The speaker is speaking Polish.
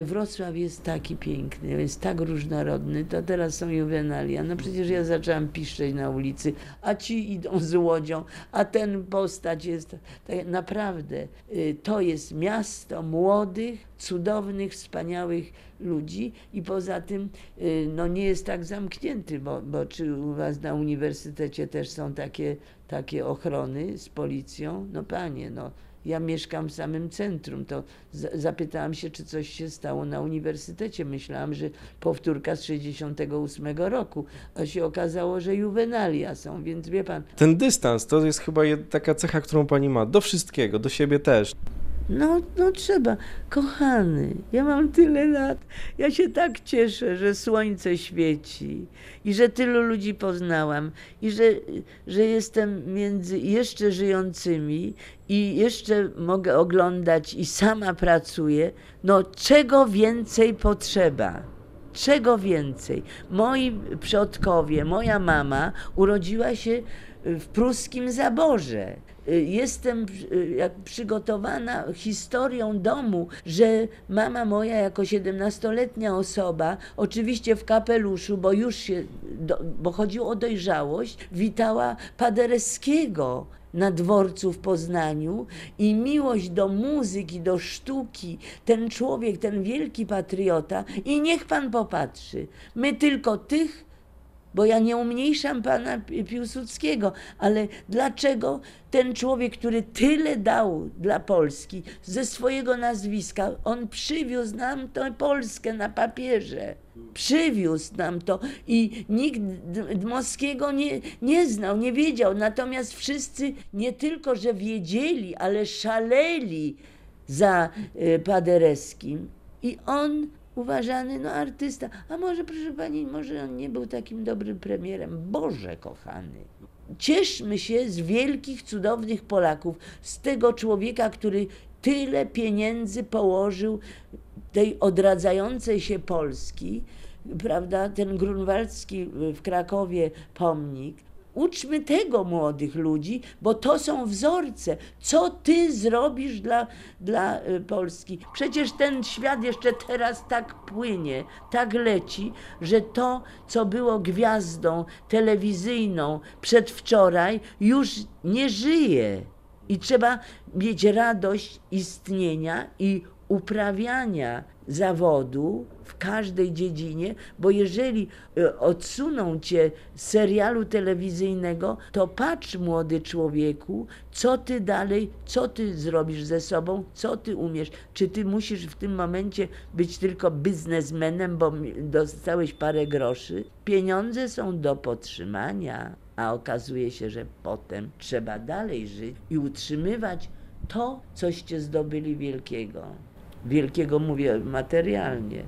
Wrocław jest taki piękny, jest tak różnorodny, to teraz są juwenalia. No przecież ja zaczęłam piszczeć na ulicy, a ci idą z łodzią, a ten postać jest... Tak, naprawdę, y, to jest miasto młodych, cudownych, wspaniałych ludzi i poza tym y, no nie jest tak zamknięty, bo, bo czy u was na uniwersytecie też są takie, takie ochrony z policją? No panie, no ja mieszkam w samym centrum, to zapytałam się, czy coś się stało na uniwersytecie. Myślałam, że powtórka z 68 roku, a się okazało, że juwenalia są, więc wie pan, Ten dystans to jest chyba taka cecha, którą pani ma do wszystkiego, do siebie też. No, no trzeba. Kochany, ja mam tyle lat. Ja się tak cieszę, że słońce świeci i że tylu ludzi poznałam i że, że jestem między jeszcze żyjącymi i jeszcze mogę oglądać i sama pracuję. No, czego więcej potrzeba? Czego więcej? Moi przodkowie, moja mama urodziła się w pruskim zaborze. Jestem y, przygotowana historią domu, że mama moja jako 17-letnia osoba, oczywiście w kapeluszu, bo już się, bo chodziło o dojrzałość, witała Paderewskiego na dworcu w Poznaniu i miłość do muzyki, do sztuki, ten człowiek, ten wielki patriota i niech pan popatrzy. My tylko tych, bo ja nie umniejszam pana Pi- Piłsudskiego, ale dlaczego ten człowiek, który tyle dał dla Polski ze swojego nazwiska, on przywiózł nam tę Polskę na papierze. Przywiózł nam to i nikt Dmowskiego nie, nie znał, nie wiedział. Natomiast wszyscy nie tylko, że wiedzieli, ale szaleli za y, Paderewskim. I on uważany, no artysta. A może, proszę pani, może on nie był takim dobrym premierem. Boże kochany. Cieszmy się z wielkich, cudownych Polaków, z tego człowieka, który tyle pieniędzy położył tej odradzającej się Polski, prawda, ten grunwaldzki w Krakowie pomnik. Uczmy tego młodych ludzi, bo to są wzorce. Co ty zrobisz dla, dla y, Polski? Przecież ten świat jeszcze teraz tak płynie, tak leci, że to, co było gwiazdą telewizyjną przedwczoraj, już nie żyje. I trzeba mieć radość istnienia i uprawiania zawodu w każdej dziedzinie, bo jeżeli e, odsuną cię z serialu telewizyjnego, to patrz młody człowieku, co ty dalej, co ty zrobisz ze sobą, co ty umiesz. Czy ty musisz w tym momencie być tylko biznesmenem, bo dostałeś parę groszy? Pieniądze są do podtrzymania, a okazuje się, że potem trzeba dalej żyć i utrzymywać to, coście zdobyli wielkiego. Wielkiego mówię materialnie.